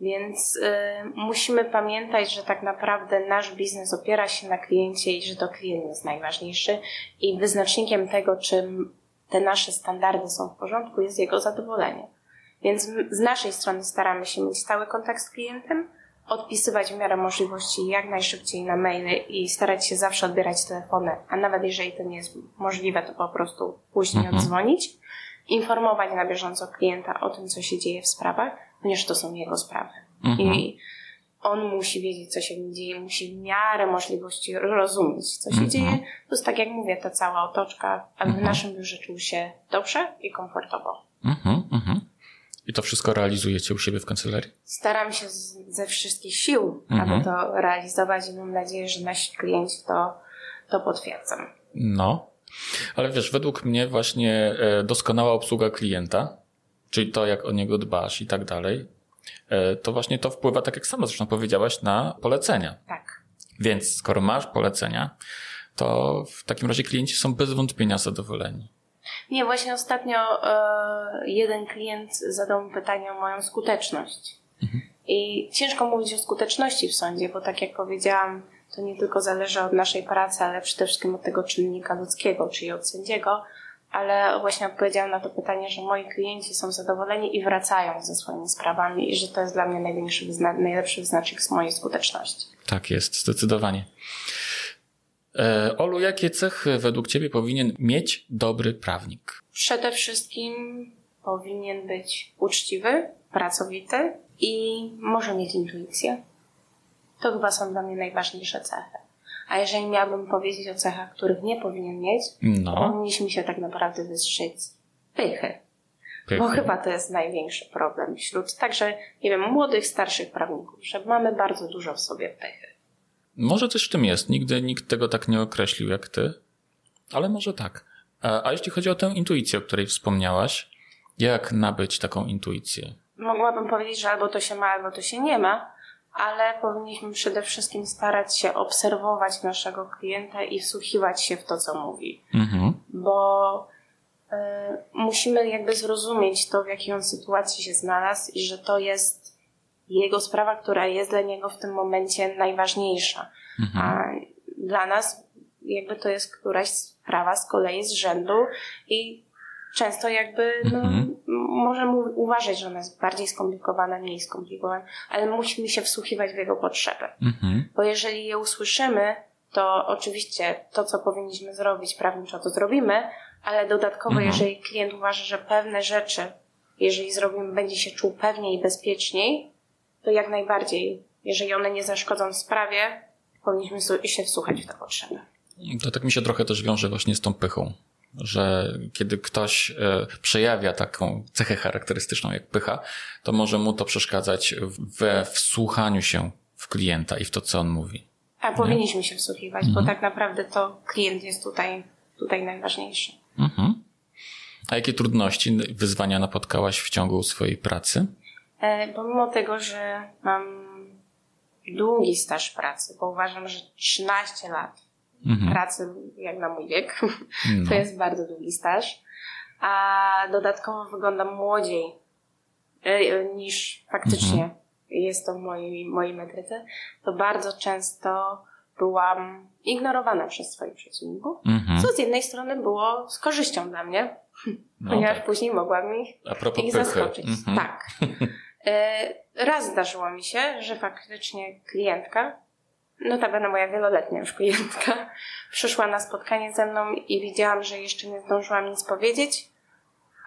Więc y, musimy pamiętać, że tak naprawdę nasz biznes opiera się na kliencie i że to klient jest najważniejszy i wyznacznikiem tego, czy te nasze standardy są w porządku, jest jego zadowolenie. Więc z naszej strony staramy się mieć stały kontakt z klientem, odpisywać w miarę możliwości jak najszybciej na maile i starać się zawsze odbierać telefony, a nawet jeżeli to nie jest możliwe, to po prostu później mhm. odzwonić, informować na bieżąco klienta o tym, co się dzieje w sprawach, ponieważ to są jego sprawy. Mhm. I on musi wiedzieć, co się dzieje, musi w miarę możliwości rozumieć, co się mhm. dzieje. To jest tak, jak mówię, ta cała otoczka, aby w mhm. naszym biurze czuł się dobrze i komfortowo. Mhm, mhm. I to wszystko realizujecie u siebie w kancelarii? Staram się z, ze wszystkich sił, mhm. aby to realizować i mam nadzieję, że nasi klienci to, to potwierdzą. No, ale wiesz, według mnie właśnie e, doskonała obsługa klienta, czyli to, jak o niego dbasz i tak dalej, to właśnie to wpływa, tak jak sama zresztą powiedziałaś, na polecenia. Tak. Więc skoro masz polecenia, to w takim razie klienci są bez wątpienia zadowoleni. Nie, właśnie ostatnio e, jeden klient zadał mi pytanie o moją skuteczność. Mhm. I ciężko mówić o skuteczności w sądzie, bo tak jak powiedziałam, to nie tylko zależy od naszej pracy, ale przede wszystkim od tego czynnika ludzkiego, czyli od sędziego. Ale właśnie odpowiedziałam na to pytanie, że moi klienci są zadowoleni i wracają ze swoimi sprawami i że to jest dla mnie największy, najlepszy wyznacznik z mojej skuteczności. Tak jest, zdecydowanie. E, Olu, jakie cechy według Ciebie powinien mieć dobry prawnik? Przede wszystkim powinien być uczciwy, pracowity i może mieć intuicję. To chyba są dla mnie najważniejsze cechy. A jeżeli miałabym powiedzieć o cechach, których nie powinien mieć, no. powinniśmy się tak naprawdę wystrzec pychy. pychy. Bo chyba to jest największy problem wśród także, nie wiem, młodych, starszych prawników, że mamy bardzo dużo w sobie pychy. Może coś w tym jest. Nigdy nikt tego tak nie określił jak ty, ale może tak. A, a jeśli chodzi o tę intuicję, o której wspomniałaś, jak nabyć taką intuicję? Mogłabym powiedzieć, że albo to się ma, albo to się nie ma, ale powinniśmy przede wszystkim starać się obserwować naszego klienta i wsłuchiwać się w to, co mówi. Mhm. Bo y, musimy jakby zrozumieć to, w jakiej on sytuacji się znalazł i że to jest jego sprawa, która jest dla niego w tym momencie najważniejsza. Mhm. A dla nas jakby to jest któraś sprawa z kolei z rzędu i często jakby no, mhm. Możemy uważać, że ona jest bardziej skomplikowana, mniej skomplikowana, ale musimy się wsłuchiwać w jego potrzeby. Mhm. Bo jeżeli je usłyszymy, to oczywiście to, co powinniśmy zrobić prawniczo, to zrobimy, ale dodatkowo, mhm. jeżeli klient uważa, że pewne rzeczy, jeżeli zrobimy, będzie się czuł pewniej i bezpieczniej, to jak najbardziej, jeżeli one nie zaszkodzą sprawie, powinniśmy się wsłuchać w te potrzeby. To tak mi się trochę też wiąże właśnie z tą pychą, że kiedy ktoś e, przejawia taką cechę charakterystyczną jak pycha, to może mu to przeszkadzać we wsłuchaniu się w klienta i w to, co on mówi. A nie? powinniśmy się wsłuchiwać, mhm. bo tak naprawdę to klient jest tutaj, tutaj najważniejszy. Mhm. A jakie trudności, wyzwania napotkałaś w ciągu swojej pracy? E, pomimo tego, że mam długi staż pracy, bo uważam, że 13 lat Mhm. pracy jak na mój wiek. No. To jest bardzo długi staż. A dodatkowo wyglądam młodziej e, niż faktycznie Mhm. jest to w mojej, mojej metryce. To bardzo często byłam ignorowana przez swoich przeciwników. Mhm. Co z jednej strony było z korzyścią dla mnie, No ponieważ tak. później mogłam ich, ich zaskoczyć. Mhm. Tak. E, Raz zdarzyło mi się, że faktycznie klientka, notabene moja wieloletnia już klientka, przyszła na spotkanie ze mną i widziałam, że jeszcze nie zdążyłam nic powiedzieć,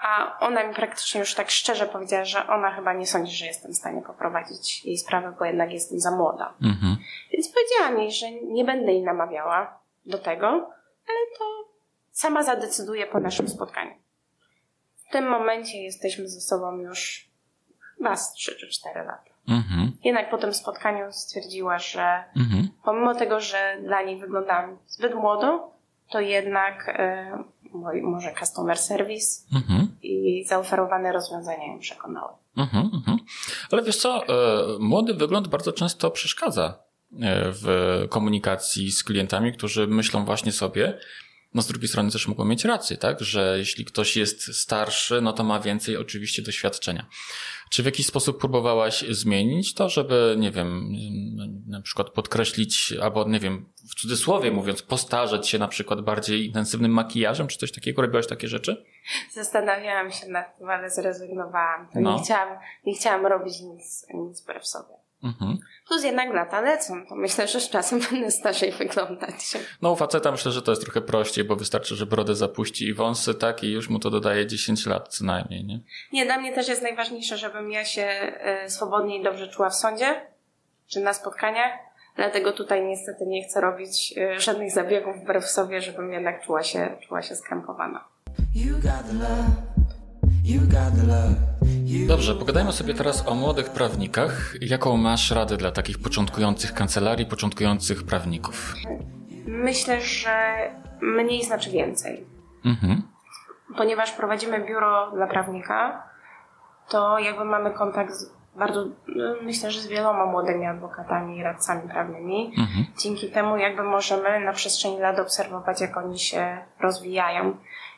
a ona mi praktycznie już tak szczerze powiedziała, że ona chyba nie sądzi, że jestem w stanie poprowadzić jej sprawę, bo jednak jestem za młoda. Mhm. Więc powiedziałam jej, że nie będę jej namawiała do tego, ale to sama zadecyduje po naszym spotkaniu. W tym momencie jesteśmy ze sobą już chyba z 3 czy 4 lata. Mhm. Jednak po tym spotkaniu stwierdziła, że Mhm. pomimo tego, że dla niej wyglądałam zbyt młodo, to jednak moi- może customer service Mhm. i zaoferowane rozwiązania ją przekonały. Mhm, mhm. Ale wiesz co, e, młody wygląd bardzo często przeszkadza e, w komunikacji z klientami, którzy myślą właśnie sobie, no z drugiej strony też mogą mieć rację, tak, że jeśli ktoś jest starszy, no to ma więcej oczywiście doświadczenia. Czy w jakiś sposób próbowałaś zmienić to, żeby, nie wiem, na przykład podkreślić, albo nie wiem, w cudzysłowie mówiąc, postarzeć się na przykład bardziej intensywnym makijażem, czy coś takiego? Robiłaś takie rzeczy? Zastanawiałam się nad tym, ale zrezygnowałam. No. nie, chciałam, nie chciałam robić nic, nic wbrew sobie. Mhm. Plus jednak lata lecą, to myślę, że z czasem będę starzej wyglądać. No u faceta myślę, że to jest trochę prościej, bo wystarczy, że brodę zapuści i wąsy, tak, i już mu to dodaje 10 lat co najmniej, nie? Nie, dla mnie też jest najważniejsze, żebym ja się e, swobodnie i dobrze czuła w sądzie, czy na spotkaniach. Dlatego tutaj niestety nie chcę robić e, żadnych zabiegów wbrew sobie, żebym jednak czuła się, czuła się skrępowana. You got the love. Dobrze, pogadajmy sobie teraz o młodych prawnikach. Jaką masz radę dla takich początkujących kancelarii, początkujących prawników? Myślę, że mniej znaczy więcej. Mhm. ponieważ prowadzimy biuro dla prawnika, to jakby mamy kontakt z bardzo, no, myślę, że z wieloma młodymi adwokatami i radcami prawnymi. Mhm. Dzięki temu jakby możemy na przestrzeni lat obserwować, jak oni się rozwijają.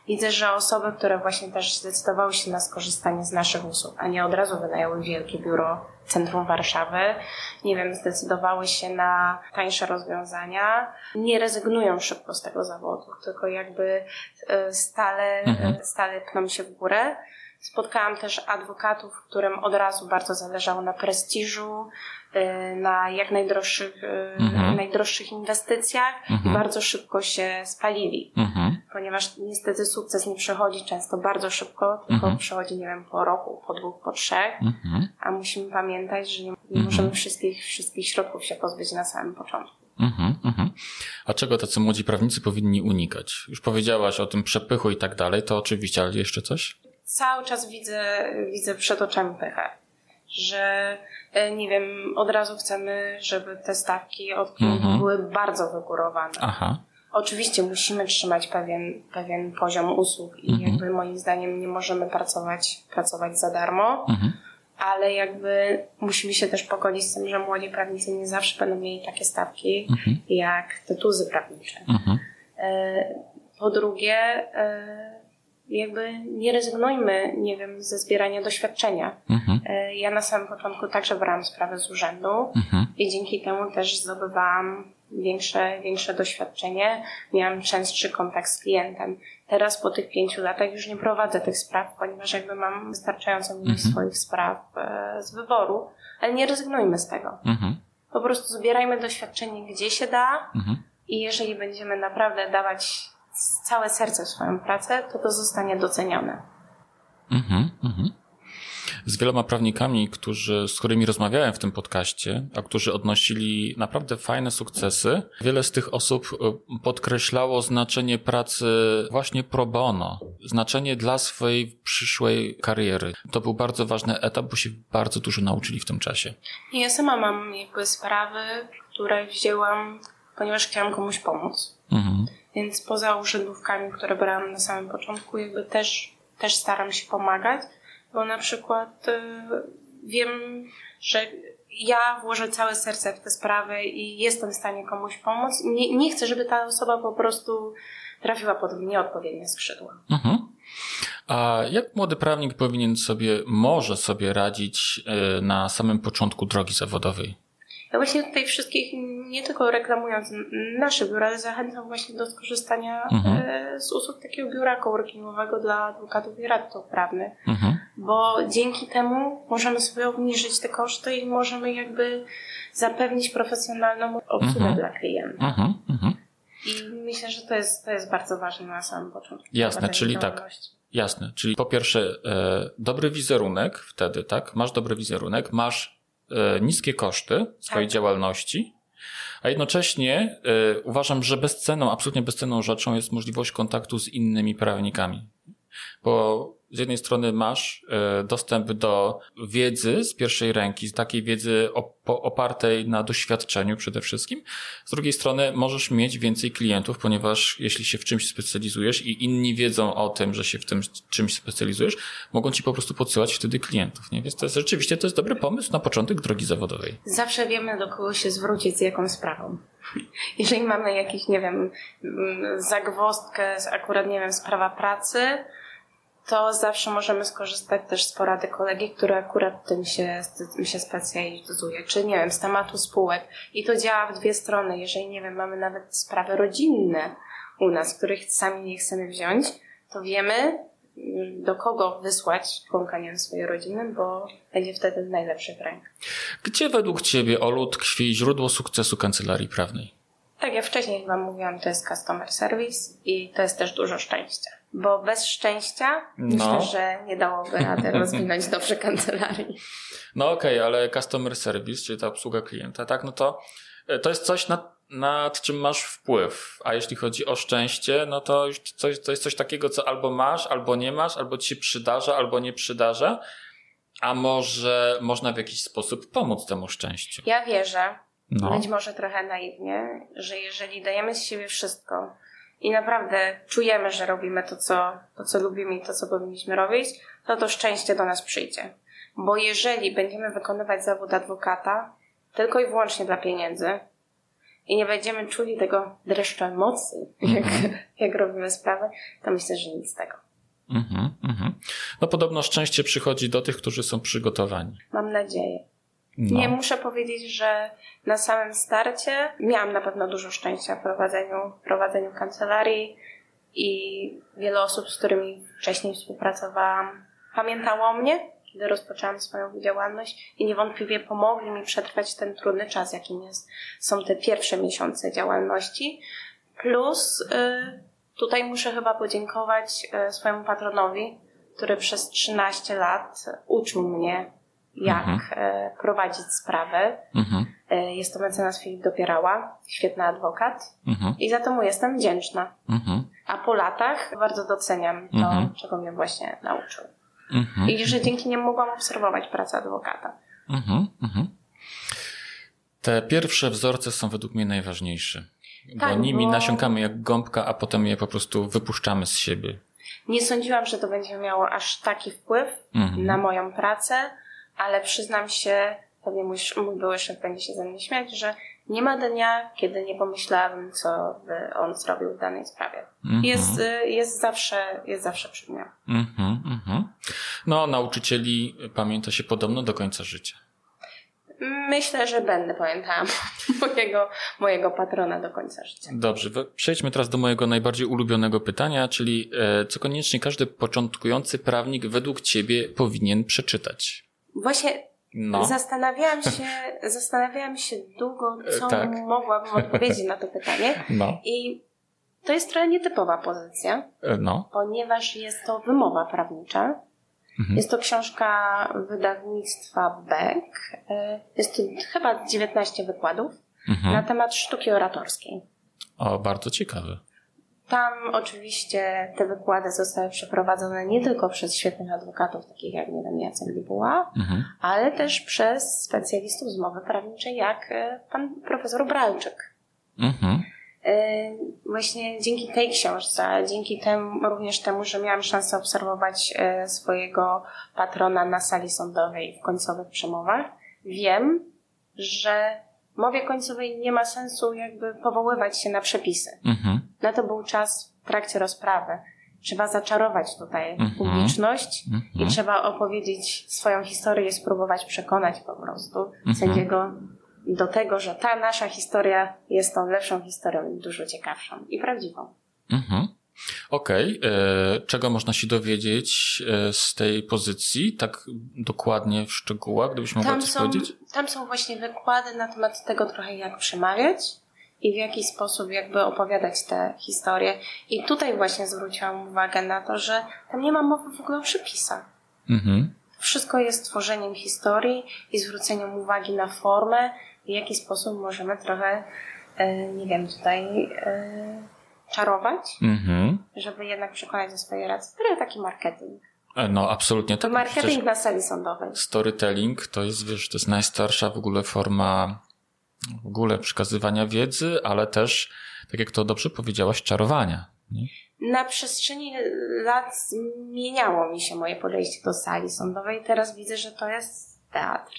Widzę, że osoby, które właśnie też zdecydowały się na skorzystanie z naszych usług, a nie od razu wynajęły wielkie biuro centrum Warszawy, nie wiem, zdecydowały się na tańsze rozwiązania, nie rezygnują szybko z tego zawodu, tylko jakby e, stale, Mhm. e, stale pną się w górę. Spotkałam też adwokatów, którym od razu bardzo zależało na prestiżu, na jak najdroższych, e, Mhm. najdroższych inwestycjach Mhm. i bardzo szybko się spalili. Mhm. Ponieważ niestety sukces nie przychodzi często bardzo szybko, tylko Mhm. przychodzi, nie wiem, po roku, po dwóch, po trzech, Mhm. a musimy pamiętać, że nie, Mhm. możemy wszystkich, wszystkich środków się pozbyć na samym początku. Mhm. Mhm. A czego tacy młodzi prawnicy powinni unikać? Już powiedziałaś o tym przepychu i tak dalej, to oczywiście, ale jeszcze coś? Cały czas widzę, widzę przed oczami pychę, że e, nie wiem, od razu chcemy, żeby te stawki od klientów Mhm. były bardzo wygórowane. Aha. Oczywiście musimy trzymać pewien, pewien poziom usług i Mhm. jakby moim zdaniem nie możemy pracować, pracować za darmo, Mhm. ale jakby musimy się też pogodzić z tym, że młodzi prawnicy nie zawsze będą mieli takie stawki Mhm. jak tytuły prawnicze. Mhm. E, Po drugie, e, jakby nie rezygnujmy, nie wiem, ze zbierania doświadczenia. Mhm. E, Ja na samym początku także brałam sprawę z urzędu Mhm. i dzięki temu też zdobywałam większe, większe doświadczenie, miałam częstszy kontakt z klientem. Teraz po tych pięciu latach już nie prowadzę tych spraw, ponieważ jakby mam wystarczającą ilość Mhm. swoich spraw e, z wyboru, ale nie rezygnujmy z tego. Mhm. Po prostu zbierajmy doświadczenie gdzie się da Mhm. i jeżeli będziemy naprawdę dawać całe serce swoją pracę, to to zostanie docenione. Mhm, mhm. Z wieloma prawnikami, którzy, z którymi rozmawiałem w tym podcaście, a którzy odnosili naprawdę fajne sukcesy, wiele z tych osób e, podkreślało znaczenie pracy właśnie pro bono, znaczenie dla swojej przyszłej kariery. To był bardzo ważny etap, bo się bardzo dużo nauczyli w tym czasie. Ja sama mam jakby sprawy, które wzięłam, ponieważ chciałam komuś pomóc. Mhm. Więc poza urzędówkami, które brałam na samym początku, jakby też, też staram się pomagać, bo na przykład y, wiem, że ja włożę całe serce w te sprawy i jestem w stanie komuś pomóc. Nie, nie chcę, żeby ta osoba po prostu trafiła pod nieodpowiednie skrzydła. Mhm. A jak młody prawnik powinien sobie, może sobie radzić e, na samym początku drogi zawodowej? Ja właśnie tutaj wszystkich, nie tylko reklamując nasze biura, ale zachęcam właśnie do skorzystania Mhm. e, z usług takiego biura coworkingowego dla adwokatów i radców prawnych, Mhm. bo dzięki temu możemy sobie obniżyć te koszty i możemy jakby zapewnić profesjonalną obsługę Mhm. dla klienta. Mhm. Mhm. I myślę, że to jest, to jest bardzo ważne na samym początku. Jasne, czyli tak. Jasne, czyli po pierwsze e, dobry wizerunek wtedy, tak? Masz dobry wizerunek, masz niskie koszty swojej Tak. działalności, a jednocześnie e, uważam, że bezcenną, absolutnie bezcenną rzeczą jest możliwość kontaktu z innymi prawnikami. Bo z jednej strony masz e, dostęp do wiedzy z pierwszej ręki, z takiej wiedzy op- opartej na doświadczeniu przede wszystkim. Z drugiej strony możesz mieć więcej klientów, ponieważ jeśli się w czymś specjalizujesz i inni wiedzą o tym, że się w tym czymś specjalizujesz, mogą ci po prostu podsyłać wtedy klientów. Nie? Więc to jest rzeczywiście to jest dobry pomysł na początek drogi zawodowej. Zawsze wiemy, do kogo się zwrócić z jaką sprawą. Jeżeli mamy jakiś, nie wiem, mm, zagwozdkę, z- akurat, nie wiem, sprawa pracy, to zawsze możemy skorzystać też z porady kolegi, który akurat tym się, tym się specjalizuje. Czy, nie wiem, z tematu spółek. I to działa w dwie strony. Jeżeli, nie wiem, mamy nawet sprawy rodzinne u nas, których sami nie chcemy wziąć, to wiemy, do kogo wysłać członka, nie wiem, swojej rodziny, bo będzie wtedy w najlepszych rękach. Gdzie według ciebie, Olu, tkwi źródło sukcesu kancelarii prawnej? Tak jak wcześniej chyba mówiłam, to jest customer service i to jest też dużo szczęścia. Bo bez szczęścia No. myślę, że nie dałoby rady rozwinąć dobrze kancelarii. No okej, ale customer service, czyli ta obsługa klienta, tak, no to e, to jest coś, nad, nad czym masz wpływ. A jeśli chodzi o szczęście, no to już coś, to jest coś takiego, co albo masz, albo nie masz, albo ci się przydarza, albo nie przydarza. A może można w jakiś sposób pomóc temu szczęściu? Ja wierzę, No. być może trochę naiwnie, że jeżeli dajemy z siebie wszystko i naprawdę czujemy, że robimy to, co, to, co lubimy i to, co powinniśmy robić, to to szczęście do nas przyjdzie. Bo jeżeli będziemy wykonywać zawód adwokata tylko i wyłącznie dla pieniędzy i nie będziemy czuli tego dreszczu emocji, jak, jak robimy sprawę, to myślę, że nic z tego. Mhm, mhm. No podobno szczęście przychodzi do tych, którzy są przygotowani. Mam nadzieję. No. Nie muszę powiedzieć, że na samym starcie miałam na pewno dużo szczęścia w prowadzeniu, w prowadzeniu kancelarii i wiele osób, z którymi wcześniej współpracowałam, pamiętało o mnie, kiedy rozpoczęłam swoją działalność i niewątpliwie pomogli mi przetrwać ten trudny czas, jakim jest, są te pierwsze miesiące działalności. Plus y, tutaj muszę chyba podziękować y, swojemu patronowi, który przez 13 lat uczył mnie, jak Mhm. y, prowadzić sprawę. Mhm, Y, Jest to mecenas Filip Dopierała, świetny adwokat mhm, i za to mu jestem wdzięczna. mhm, A po latach bardzo doceniam to, Mhm. czego mnie właśnie nauczył. mhm. I że dzięki niemu mogłam obserwować pracę adwokata. Te pierwsze wzorce są według mnie najważniejsze. Bo Tak, nimi bo- nasiąkamy jak gąbka, a potem je po prostu wypuszczamy z siebie. Nie sądziłam, że to będzie miało aż taki wpływ na moją pracę, ale przyznam się, pewnie mój, mój były szef będzie się ze mnie śmiać, że nie ma dnia, kiedy nie pomyślałabym, co by on zrobił w danej sprawie. Mhm. Jest, y, jest zawsze, jest zawsze przy mnie. Mhm, mhm. No, nauczycieli pamięta się podobno do końca życia. Myślę, że będę pamiętała mojego, mojego patrona do końca życia. Dobrze, przejdźmy teraz do mojego najbardziej ulubionego pytania, czyli e, co koniecznie każdy początkujący prawnik według ciebie powinien przeczytać? Właśnie No. zastanawiałam się, zastanawiałam się długo, co E, tak. mogłabym odpowiedzieć na to pytanie. No. I to jest trochę nietypowa pozycja, E, No. ponieważ jest to wymowa prawnicza. Mhm. Jest to książka wydawnictwa Beck. E, Jest to chyba 19 wykładów na Mhm. temat sztuki oratorskiej. O, bardzo ciekawe. Tam oczywiście te wykłady zostały przeprowadzone nie tylko przez świetnych adwokatów, takich jak nie wiem, Jacek Mhm. ale też przez specjalistów z mowy prawniczej, jak e, pan profesor Bralczyk. Mhm. E, Właśnie dzięki tej książce, dzięki temu, również temu, że miałam szansę obserwować e, swojego patrona na sali sądowej w końcowych przemowach, wiem, że mowie końcowej nie ma sensu jakby powoływać się na przepisy. Mhm. Na to był czas w trakcie rozprawy. Trzeba zaczarować tutaj Mhm. publiczność i Mhm. trzeba opowiedzieć swoją historię i spróbować przekonać po prostu Mhm. sędziego do tego, że ta nasza historia jest tą lepszą historią i dużo ciekawszą i prawdziwą. Mhm. Okej, e, czego można się dowiedzieć e, z tej pozycji, tak dokładnie w szczegółach, gdybyś mogła Tam coś są, powiedzieć? tam są właśnie wykłady na temat tego trochę jak przemawiać i w jaki sposób jakby opowiadać te historie. I tutaj właśnie zwróciłam uwagę na to, że tam nie ma mowy w ogóle o przepisach. Mhm. Wszystko jest tworzeniem historii i zwróceniem uwagi na formę, w jaki sposób możemy trochę, e, nie wiem, tutaj czarować, Mhm. Żeby jednak przekonać do swojej racji. Trochę taki marketing. E, No, absolutnie To tak. marketing na sali sądowej. storytelling to jest, wiesz, to jest najstarsza w ogóle forma w ogóle przekazywania wiedzy, ale też, tak jak to dobrze powiedziałaś, czarowania. Nie? Na przestrzeni lat zmieniało mi się moje podejście do sali sądowej. Teraz widzę, że to jest teatr,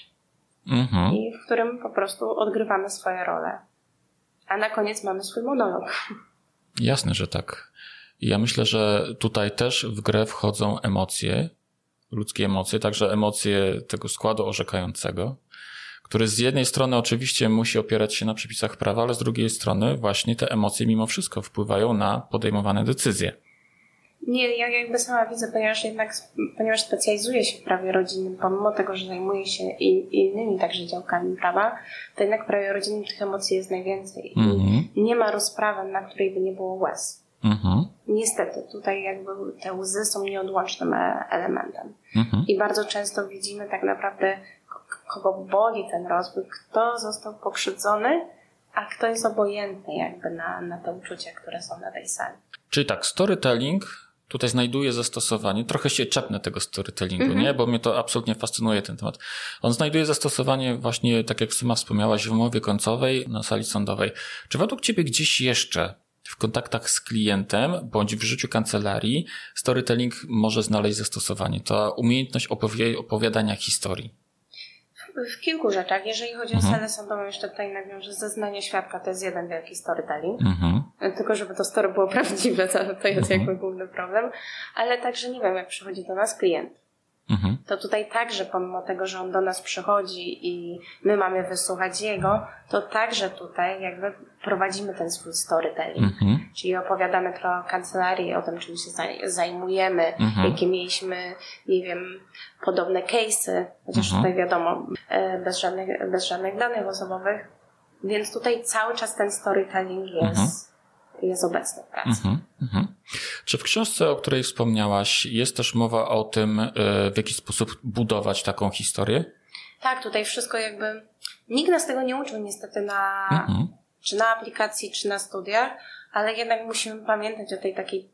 Mhm. i w którym po prostu odgrywamy swoje role. A na koniec mamy swój monolog. Jasne, że tak. I ja myślę, że tutaj też w grę wchodzą emocje, ludzkie emocje, także emocje tego składu orzekającego, który z jednej strony oczywiście musi opierać się na przepisach prawa, ale z drugiej strony właśnie te emocje mimo wszystko wpływają na podejmowane decyzje. Nie, ja jakby sama widzę, ponieważ jednak, ponieważ specjalizuję się w prawie rodzinnym, pomimo tego, że zajmuję się i, innymi także działkami prawa, to jednak w prawie rodzinnym tych emocji jest najwięcej. Mhm. I nie ma rozprawy, na której by nie było łez. Mhm. Niestety, tutaj jakby te łzy są nieodłącznym e- elementem. Mhm. I bardzo często widzimy tak naprawdę, kogo boli ten rozwój, kto został pokrzywdzony, a kto jest obojętny jakby na, na te uczucia, które są na tej sali. Czyli tak, storytelling tutaj znajduje zastosowanie. Trochę się czepnę tego storytellingu, nie? Bo mnie to absolutnie fascynuje ten temat. On znajduje zastosowanie właśnie, tak jak sama wspomniałaś, w umowie końcowej na sali sądowej. Czy według Ciebie gdzieś jeszcze w kontaktach z klientem bądź w życiu kancelarii storytelling może znaleźć zastosowanie? Ta umiejętność opowiadania historii. W kilku rzeczach, jeżeli chodzi Mhm. o salę sądową, jeszcze tutaj nawiążę, zeznanie świadka to jest jeden wielki storytelling. Mhm. Tylko żeby to story było prawdziwe, to, to jest Mhm. jakby główny problem. Ale także nie wiem, jak przychodzi do nas klient. Mhm. to tutaj także, pomimo tego, że on do nas przychodzi i my mamy wysłuchać jego, to także tutaj jakby prowadzimy ten swój storytelling. Mhm. Czyli opowiadamy trochę o kancelarii, o tym, czym się zaj- zajmujemy, Mhm. jakie mieliśmy, nie wiem, podobne case'y, chociaż tutaj wiadomo, e, bez żadnych, bez żadnych danych osobowych. Więc tutaj cały czas ten storytelling jest, jest obecny w pracy. Mhm, mhm. Czy w książce, o której wspomniałaś, jest też mowa o tym, e, w jaki sposób budować taką historię? Tak, tutaj wszystko jakby. Nikt nas tego nie uczył niestety na, Mhm. czy na aplikacji, czy na studiach, ale jednak musimy pamiętać o tej takiej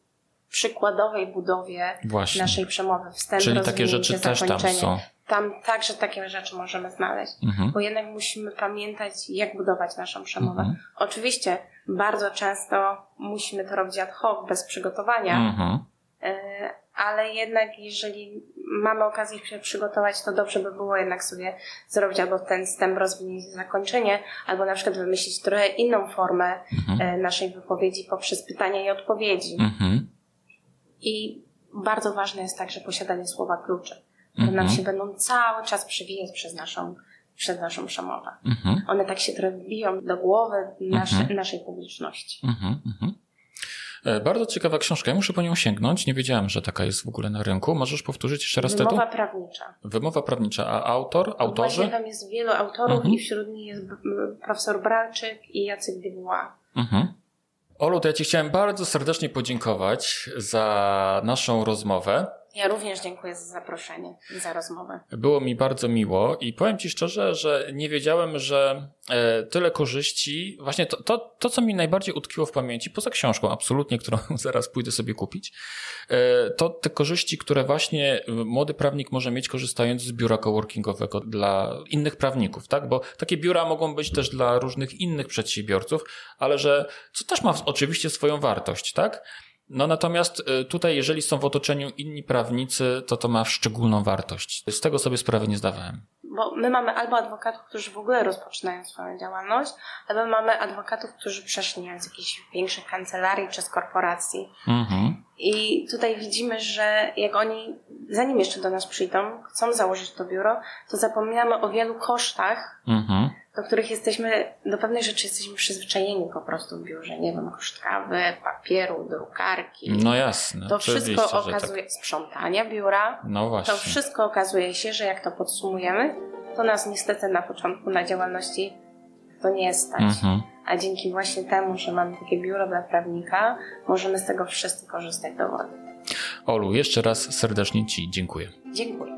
przykładowej budowie Właśnie. naszej przemowy. Wstęp, Czyli takie rzeczy też tam są. Tam także takie rzeczy możemy znaleźć, Mhm. bo jednak musimy pamiętać, jak budować naszą przemowę. Mhm. Oczywiście bardzo często musimy to robić ad hoc, bez przygotowania, Mhm. E, ale jednak jeżeli mamy okazję się przygotować, to dobrze by było jednak sobie zrobić albo ten wstęp, rozwinięcie, zakończenie, albo na przykład wymyślić trochę inną formę e, naszej wypowiedzi poprzez pytania i odpowiedzi. Mhm. I bardzo ważne jest także posiadanie słowa kluczy, Mhm. nam się będą cały czas przewijać przez naszą, przez naszą przemowę. Mhm. One tak się trochę wbiją do głowy nasze, Mhm. naszej publiczności. Mhm. Mhm. E, Bardzo ciekawa książka. Ja muszę po nią sięgnąć. Nie wiedziałem, że taka jest w ogóle na rynku. Możesz powtórzyć jeszcze raz tytuł? Wymowa prawnicza. Wymowa prawnicza. A autor? Właśnie Autorzy? tam jest wielu autorów Mhm. i wśród nich jest profesor Bralczyk i Jacek Dubois. Mhm. Olu, to ja Ci chciałem bardzo serdecznie podziękować za naszą rozmowę. Ja również dziękuję za zaproszenie i za rozmowę. Było mi bardzo miło i powiem Ci szczerze, że nie wiedziałem, że e, tyle korzyści, właśnie to, to, to, co mi najbardziej utkwiło w pamięci, poza książką absolutnie, którą zaraz pójdę sobie kupić, e, to te korzyści, które właśnie e, młody prawnik może mieć korzystając z biura coworkingowego dla innych prawników, tak? Bo takie biura mogą być też dla różnych innych przedsiębiorców, ale że, co też ma oczywiście swoją wartość, tak? No natomiast y, tutaj, jeżeli są w otoczeniu inni prawnicy, to to ma szczególną wartość. Z tego sobie sprawy nie zdawałem. bo my mamy albo adwokatów, którzy w ogóle rozpoczynają swoją działalność, albo mamy adwokatów, którzy przeszli nie wiem, z jakichś większych kancelarii czy z korporacji. Mhm. I tutaj widzimy, że jak oni, zanim jeszcze do nas przyjdą, chcą założyć to biuro, to zapominamy o wielu kosztach, Mhm. Do których jesteśmy, do pewnej rzeczy jesteśmy przyzwyczajeni po prostu w biurze. Nie wiem, koszt kawy, papieru, drukarki. No jasne. to wszystko tak. okazuje, sprzątania biura, No właśnie. to wszystko okazuje się, że jak to podsumujemy, to nas niestety na początku na działalności to nie stać. Mhm. A dzięki właśnie temu, że mamy takie biuro dla prawnika, możemy z tego wszyscy korzystać dowolnie. Olu, jeszcze raz serdecznie Ci dziękuję. Dziękuję.